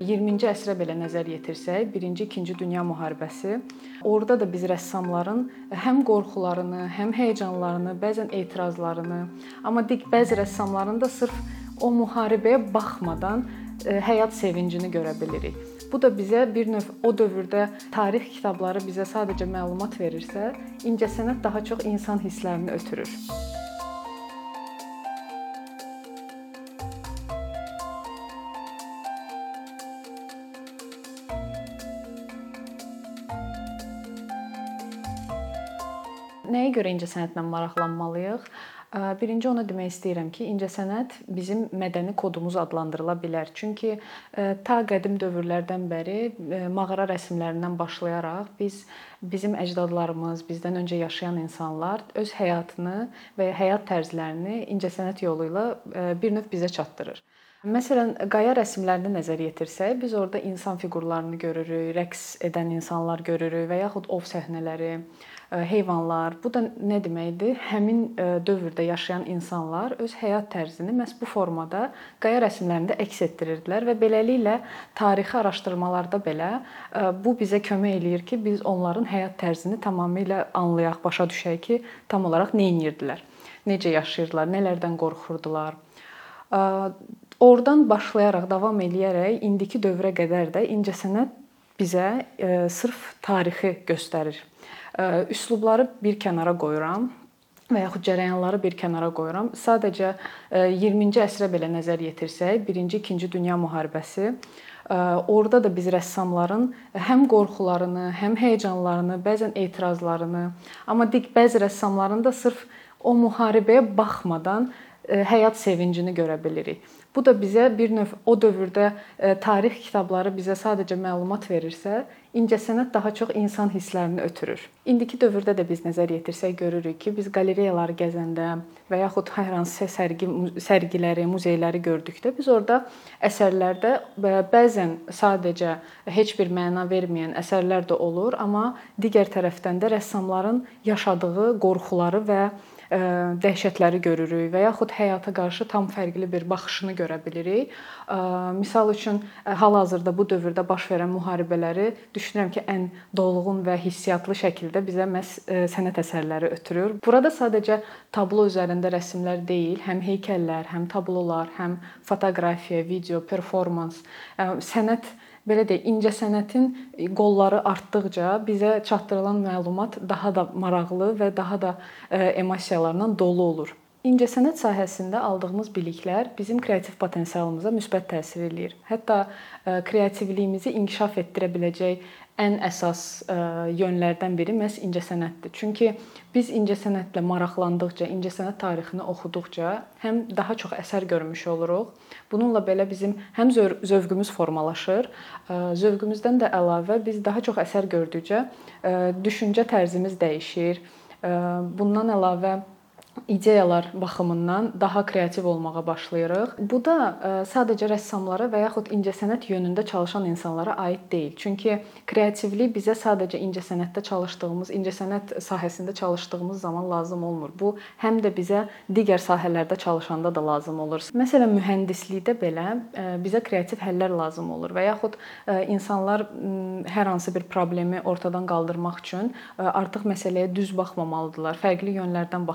20-ci əsrə belə nəzər yetirsək, 1-ci, 2-ci dünya müharibəsi, orada da biz rəssamların həm qorxularını, həm həyəcanlarını, bəzən etirazlarını, amma dik bəzi rəssamların da sırf o müharibəyə baxmadan e, həyat sevincini görə bilirik. Bu da bizə bir növ o dövrdə tarix kitabları bizə sadəcə məlumat verirsə, incəsənət daha çox insan hisslərini ötürür. Nəyə görə incəsənətlə maraqlanmalıyıq? Birinci onu demək istəyirəm ki, incəsənət bizim mədəni kodumuz adlandırıla bilər. Çünki ta qədim dövrlərdən bəri mağara rəsmlərindən başlayaraq biz bizim əcdadlarımız, bizdən öncə yaşayan insanlar öz həyatını və ya həyat tərzlərini incəsənət yolu ilə bir növ bizə çatdırır. Məsələn, qaya rəsmlərini nəzər yetirsək, biz orada insan fiqurlarını görürük, rəqs edən insanlar görürük və yaxud ov səhnələri, heyvanlar. Bu da nə deməkdir? Həmin dövrdə yaşayan insanlar öz həyat tərzini məhz bu formada qaya rəsmlərində əks etdirirdilər və beləliklə tarixi araşdırmalarda belə bu bizə kömək eləyir ki, biz onların həyat tərzini tamamilə anlayaq, başa düşək ki, tam olaraq nə edirdilər, necə yaşayırdılar, nələrdən qorxurdular. Oradan başlayaraq davam eləyərək indiki dövrə qədər də incəsənət bizə sırf tarixi göstərir üslubları bir kənara qoyuram və yaxud cərəyanları bir kənara qoyuram. Sadəcə 20-ci əsrə belə nəzər yetirsək, 1-ci, 2-ci dünya müharibəsi Orada da biz rəssamların həm qorxularını, həm həyəcanlarını, bəzən etirazlarını, amma dik bəzi rəssamların da sırf o müharibəyə baxmadan həyat sevincini görə bilirik. Bu da bizə bir növ o dövrdə e, tarix kitabları bizə sadəcə məlumat verirsə, incəsənət daha çox insan hisslərini ötürür. İndiki dövrdə də biz nəzər yetirsək görürük ki, biz qalereyaları gəzəndə və yaxud hər hansı sərgi sərgiləri, muzeyləri gördükdə biz orada əsərlərdə bəzən sadəcə heç bir məna verməyən əsərlər də olur, amma digər tərəfdən də rəssamların yaşadığı qorxuları və dəhşətləri görürük və yaxud həyata qarşı tam fərqli bir baxışını görə bilirik. Məsəl üçün hal-hazırda bu dövrdə baş verən müharibələri düşünürəm ki, ən dolğun və hissiyatlı şəkildə bizə məhz sənət əsərləri ötürür. Burada sadəcə tablo üzərində rəsmlər deyil, həm heykəllər, həm tablolar, həm fotoqrafiya, video, performans, sənət belə deyək, incəsənətin qolları artdıqca bizə çatdırılan məlumat daha da maraqlı və daha da emosiyalarla dolu olur. İncəsənət sahəsində aldığımız biliklər bizim kreativ potensialımıza müsbət təsir eləyir. Hətta kreativliyimizi inkişaf etdirə biləcək ən əsas yönlərdən biri məhz incəsənətdir. Çünki biz incəsənətlə maraqlandıqca, incəsənət tarixini oxuduqca həm daha çox əsər görmüş oluruq. Bununla belə bizim həm zövqümüz formalaşır, zövqümüzdən də əlavə biz daha çox əsər gördükcə düşüncə tərzimiz dəyişir. Bundan əlavə ideyalar baxımından daha kreativ olmağa başlayırıq. Bu da e, sadəcə rəssamlara və yaxud incəsənət yönündə çalışan insanlara aid deyil. Çünki kreativlik bizə sadəcə incəsənətdə çalışdığımız, incəsənət sahəsində çalışdığımız zaman lazım olmur. Bu həm də bizə digər sahələrdə çalışanda da lazım olur. Məsələn, mühəndislikdə belə e, bizə kreativ həllər lazım olur və yaxud e, insanlar hər hansı bir problemi ortadan qaldırmaq üçün artıq məsələyə düz baxmamalıdırlar, fərqli yönlərdən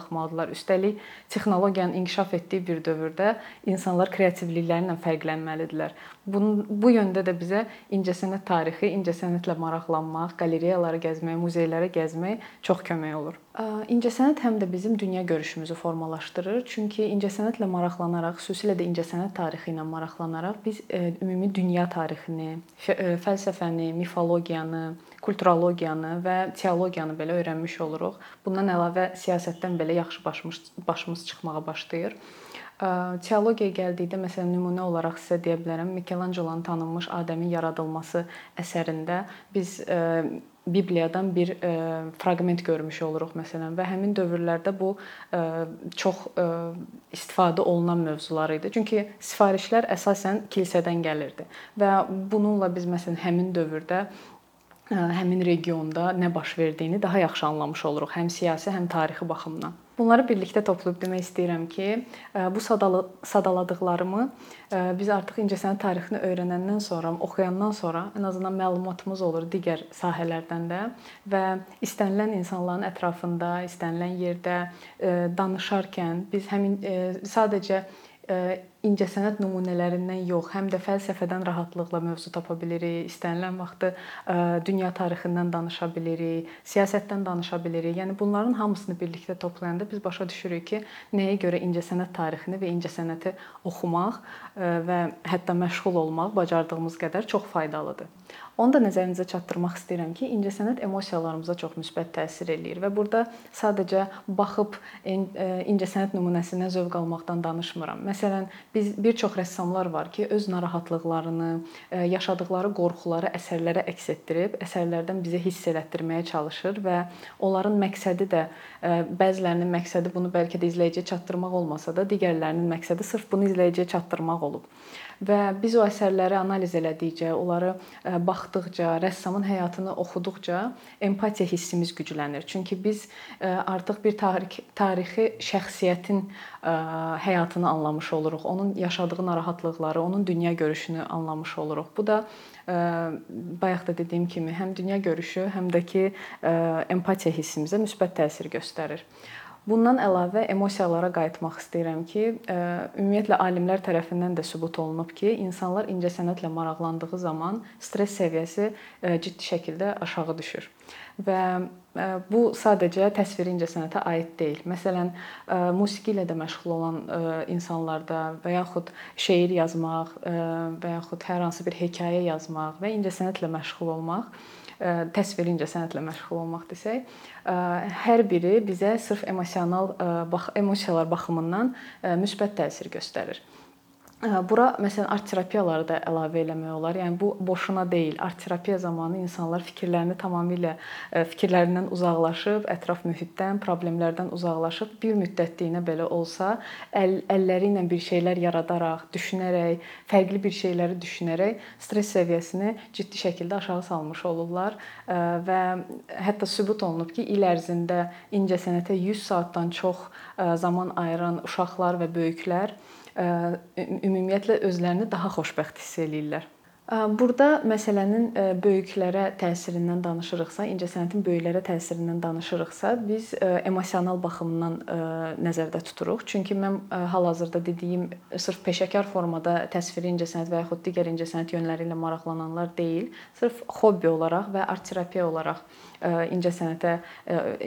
baxmalıdırlar Üstəlik texnologiyanın inkişaf etdiyi bir dövrdə insanlar kreativlikləri ilə fərqlənməlidirlər. Bunun bu yöndə də bizə incəsənət tarixi, incəsənətlə maraqlanmaq, qalereyaları gəzmək, muzeylərə gəzmək çox kömək olur. İncəsənət həm də bizim dünya görüşümüzü formalaşdırır. Çünki incəsənətlə maraqlanaraq, xüsusilə də incəsənət tarixi ilə maraqlanaraq biz ümumi dünya tarixini, fəlsəfəni, mifologiyanı, kulturologiyanı və teologiyanı belə öyrənmiş oluruq. Bundan əlavə siyasətdən belə yaxşı başımız başımız çıxmağa başlayır. Teologiyaya gəldikdə məsələn nümunə olaraq sizə deyə bilərəm, Mikelanjelonun tanınmış Adəmin yaradılması əsərində biz Bibliyadan bir fraqment görmüş oluruq məsələn və həmin dövrlərdə bu çox istifadə olunan mövzular idi. Çünki sifarişlər əsasən kilsədən gəlirdi və bununla biz məsələn həmin dövrdə həmin regionda nə baş verdiyini daha yaxşı anlamış oluruq, həm siyasi, həm tarixi baxımdan. Bunları birlikdə toplayıb demək istəyirəm ki, bu sadaladıqlarımı biz artıq incəsənət tarixini öyrənəndən sonra, oxuyandan sonra ən azından məlumatımız olur digər sahələrdən də və istənilən insanların ətrafında, istənilən yerdə danışarkən biz həmin sadəcə incəsənət nümunələrindən yox, həm də fəlsəfədən rahatlıqla mövzu tapa bilirik. İstənilən vaxtı dünya tarixindən danışa bilirik, siyasətdən danışa bilirik. Yəni bunların hamısını birlikdə toplayanda biz başa düşürük ki, nəyə görə incəsənət tarixini və incəsənəti oxumaq və hətta məşğul olmaq bacardığımız qədər çox faydalıdır. Onu da nəzərinizə çatdırmaq istəyirəm ki, incəsənət emosiyalarımıza çox müsbət təsir eləyir və burada sadəcə baxıb incəsənət nümunəsindən zövq almaqdan danışmıram. Məsələn, biz bir çox rəssamlar var ki, öz narahatlıqlarını, yaşadıkları qorxuları əsərlərə əks etdirib, əsərlərdən bizə hiss elətdirməyə çalışır və onların məqsədi də bəzilərinin məqsədi bunu bəlkə də izləyiciyə çatdırmaq olmasa da, digərlərinin məqsədi sırf bunu izləyiciyə çatdırmaq olub. Və biz o əsərləri analiz elədikcə, onları baxdıqca, rəssamın həyatını oxuduqca empatiya hissimiz güclənir. Çünki biz artıq bir tarix tarixi şəxsiyyətin həyatını anlamış oluruq. Onun yaşadığı narahatlıqları, onun dünya görüşünü anlamış oluruq. Bu da bayaq da dediyim kimi həm dünya görüşü, həm də ki empatiya hissimizə müsbət təsir göstərir. Bundan əlavə emosiyalara qayıtmaq istəyirəm ki, ümumiyyətlə alimlər tərəfindən də sübut olunub ki, insanlar incəsənətlə maraqlandığı zaman stress səviyyəsi ciddi şəkildə aşağı düşür. Və bu sadəcə təsviri incəsənətə aid deyil. Məsələn, musiqi ilə də məşğul olan insanlarda və yaxud şeir yazmaq və yaxud hər hansı bir hekayə yazmaq və incəsənətlə məşğul olmaq təsviri incəsənətlə məşğul olmaq desək, hər biri bizə sırf emosional bax emosiyalar baxımından müsbət təsir göstərir. Bura məsələn art terapiyaları da əlavə eləmək olar. Yəni bu boşuna deyil. Art terapiya zamanı insanlar fikirlərini tamamilə fikirlərindən uzaqlaşıb, ətraf mühitdən, problemlərdən uzaqlaşıb bir müddətliyinə belə olsa, əl, əlləri ilə bir şeylər yaradaraq, düşünərək, fərqli bir şeyləri düşünərək stress səviyyəsini ciddi şəkildə aşağı salmış olurlar və hətta sübut olunub ki, il ərzində incəsənətə 100 saatdan çox zaman ayıran uşaqlar və böyüklər ümumiyyətlə özlərini daha xoşbəxt hiss eləyirlər. Burada məsələnin böyüklərə təsirindən danışırıqsa, incəsənətin böyüklərə təsirindən danışırıqsa, biz emosional baxımdan nəzərdə tuturuq. Çünki mən hal-hazırda dediyim sırf peşəkar formada təsviri incəsənət və yaxud digər incəsənət yönləri ilə maraqlananlar deyil, sırf hobbi olaraq və art terapiya olaraq incəsənətə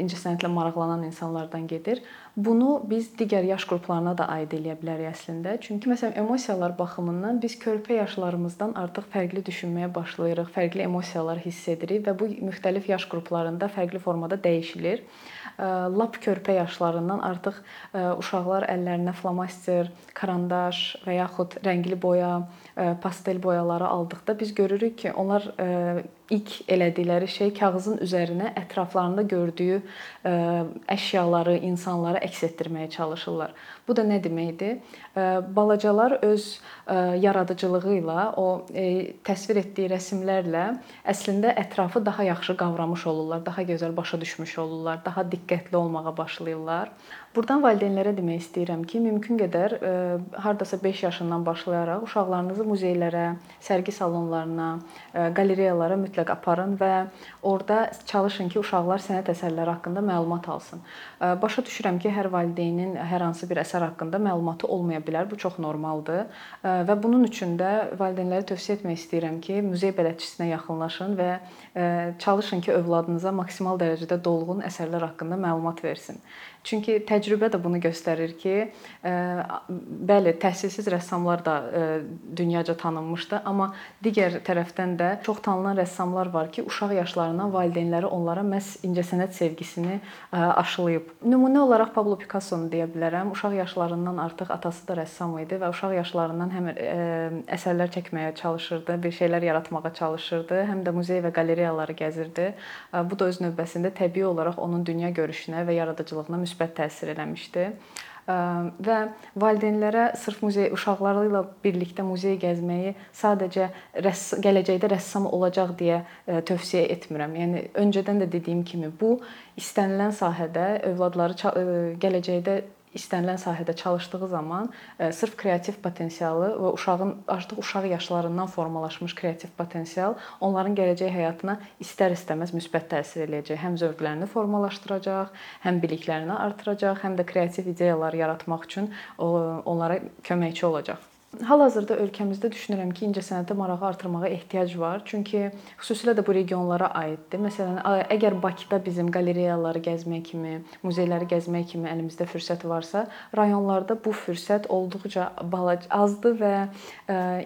incəsənətlə maraqlanan insanlardan gedir. Bunu biz digər yaş qruplarına da aid eləyə bilərik əslində. Çünki məsələn emosiyalar baxımından biz körpə yaşlarımızdan artıq fərqli düşünməyə başlayırıq, fərqli emosiyalar hiss edirik və bu müxtəlif yaş qruplarında fərqli formada dəyişilir. Lap körpə yaşlarından artıq uşaqlar əllərinə flomaster, karandaş və yaxud rəngli boya, pastel boyaları aldıqda biz görürük ki, onlar ilk elədikləri şey kağızın üzərinə ətraflarında gördüyü əşyaları, insanları əks etdirməyə çalışırlar. Bu da nə deməkdir? Balacalar öz yaradıcılığı ilə, o təsvir etdiyi rəsmlərlə əslində ətrafı daha yaxşı qavramış olurlar, daha gözəl başa düşmüş olurlar, daha diqqətli olmağa başlayırlar. Burdan valideynlərə demək istəyirəm ki, mümkün qədər hardasa 5 yaşından başlayaraq uşaqlarınızı muzeylərə, sərgi salonlarına, qalereyalara mütləq aparın və orada çalışın ki, uşaqlar sənət əsərləri haqqında məlumat alsın. Başa düşürəm ki, hər valideynin hər hansı bir əsər haqqında məlumatı olmaya bilər. Bu çox normaldır və bunun üçün də valideynlərə tövsiyə etmək istəyirəm ki, muzey bələdçisinə yaxınlaşın və çalışın ki, övladınıza maksimal dərəcədə dolğun əsərlər haqqında məlumat versin. Çünki təcrübə də bunu göstərir ki, bəli, təhsilsiz rəssamlar da dünyaca tanınmışdı, amma digər tərəfdən də çox tanınan rəssamlar var ki, uşaq yaşlarından valideynləri onlara məhz incəsənət sevgisini aşılayıb. Nümunə olaraq Pablo Picasso-nu deyə bilərəm. Uşaq yaşlarından artıq atası da rəssam idi və uşaq yaşlarından həm əsərlər çəkməyə çalışırdı, bir şeylər yaratmağa çalışırdı, həm də muzey və qalereyaları gəzirdi. Bu da öz növbəsində təbii olaraq onun dünya görüşünə və yaradıcılığına müsbət müsbət təsir eləmişdi. və valideynlərə sırf muzey uşaqları ilə birlikdə muzey gəzməyi sadəcə rəss gələcəkdə rəssam olacaq deyə tövsiyə etmirəm. Yəni öncədən də dediyim kimi bu istənilən sahədə övladları gələcəkdə istənilən sahədə çalışdığı zaman e, sırf kreativ potensialı və uşağın artıq uşaq yaşlarından formalaşmış kreativ potensial onların gələcək həyatına istər-istəməz müsbət təsir eləyəcək. Həm zövqlərini formalaşdıracaq, həm biliklərini artıracaq, həm də kreativ ideyalar yaratmaq üçün onlara köməkçi olacaq. Hal-hazırda ölkəmizdə düşünürəm ki, incəsənətə marağı artırmağa ehtiyac var. Çünki xüsusilə də bu regionlara aiddir. Məsələn, əgər Bakıda bizim qalereyaları gəzmək kimi, muzeyləri gəzmək kimi əlimizdə fürsət varsa, rayonlarda bu fürsət olduqca balaca azdır və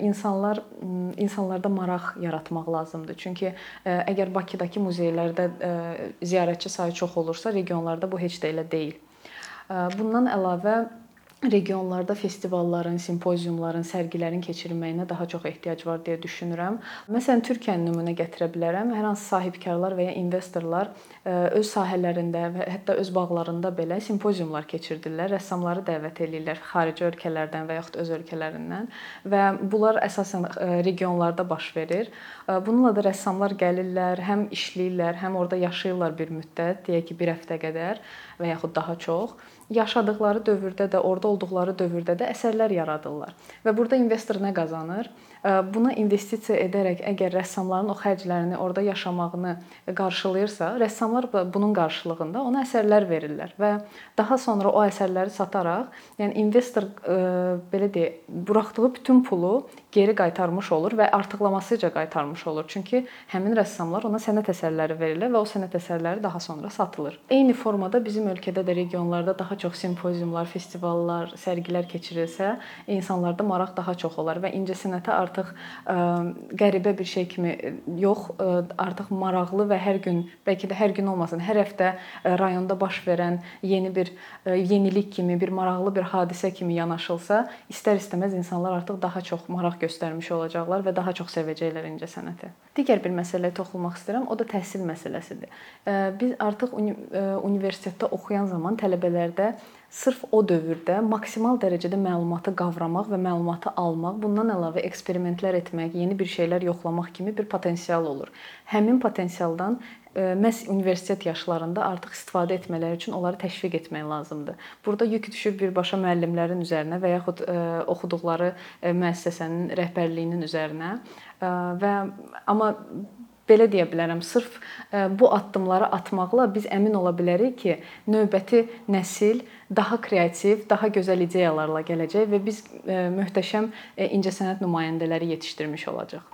insanlar insanlarda maraq yaratmaq lazımdır. Çünki əgər Bakıdakı muzeylərdə ziyarətçi sayı çox olursa, regionlarda bu heç də elə deyil. Bundan əlavə regionlarda festivalların, simpoziumların, sərgilərin keçirilməyinə daha çox ehtiyac var deyə düşünürəm. Məsələn, Türkiyəni nümunə gətirə bilərəm. Hər hansı sahibkarlar və ya investorlar e, öz sahələrində və hətta öz bağlarında belə simpoziumlar keçirdirlər, rəssamları dəvət eləyirlər xarici ölkələrdən və yaxud öz ölkələrindən və bunlar əsasən e, regionlarda baş verir. E, bununla da rəssamlar gəlirlər, həm işləyirlər, həm orada yaşayırlar bir müddət, deyək ki, 1 həftə qədər və yaxud daha çox yaşadıkları dövrdə də, orada olduqları dövrdə də əsərlər yaradırlar. Və burada investor nə qazanır? Buna investisiya edərək əgər rəssamların o xərclərini orada yaşamağını qarşılayırsa, rəssamlar bunun qarşılığında ona əsərlər verirlər və daha sonra o əsərləri sataraq, yəni investor belə deyə, buraxdığı bütün pulu geri qaytarmış olur və artıqlamasıca qaytarmış olur. Çünki həmin rəssamlar ona sənət əsərləri verirlər və o sənət əsərləri daha sonra satılır. Eyni formada bizim ölkədə də regionlarda daha çox simpoziumlar, festivallar, sərgilər keçirilsə, insanlarda maraq daha çox olar və incəsənətə artıq ə, qəribə bir şey kimi yox, ə, artıq maraqlı və hər gün, bəlkə də hər gün olmasın, hər həftə ə, rayonda baş verən yeni bir ə, yenilik kimi, bir maraqlı bir hadisə kimi yanaşılsa, istər-istəməz insanlar artıq daha çox maraq göstərmiş olacaqlar və daha çox sevəcəklər incəsənəti. Digər bir məsələyə toxunmaq istəyirəm, o da təhsil məsələsidir. Biz artıq universitetdə oxuyan zaman tələbələrdə sırf o dövrdə maksimal dərəcədə məlumatı qavramaq və məlumatı almaq, bundan əlavə eksperimentlər etmək, yeni bir şeylər yoxlamaq kimi bir potensial olur. Həmin potensialdan məhz universitet yaşlarında artıq istifadə etmələri üçün onları təşviq etmək lazımdır. Burada yük düşür birbaşa müəllimlərin üzərinə və yaxud oxuduqları müəssisənin rəhbərliyinin üzərinə və amma belə deyə bilərəm, sırf bu addımları atmaqla biz əmin ola bilərik ki, növbəti nəsil daha kreativ, daha gözəl ideyalarla gələcək və biz möhtəşəm incəsənət nümayəndələri yetişdirmiş olacağıq.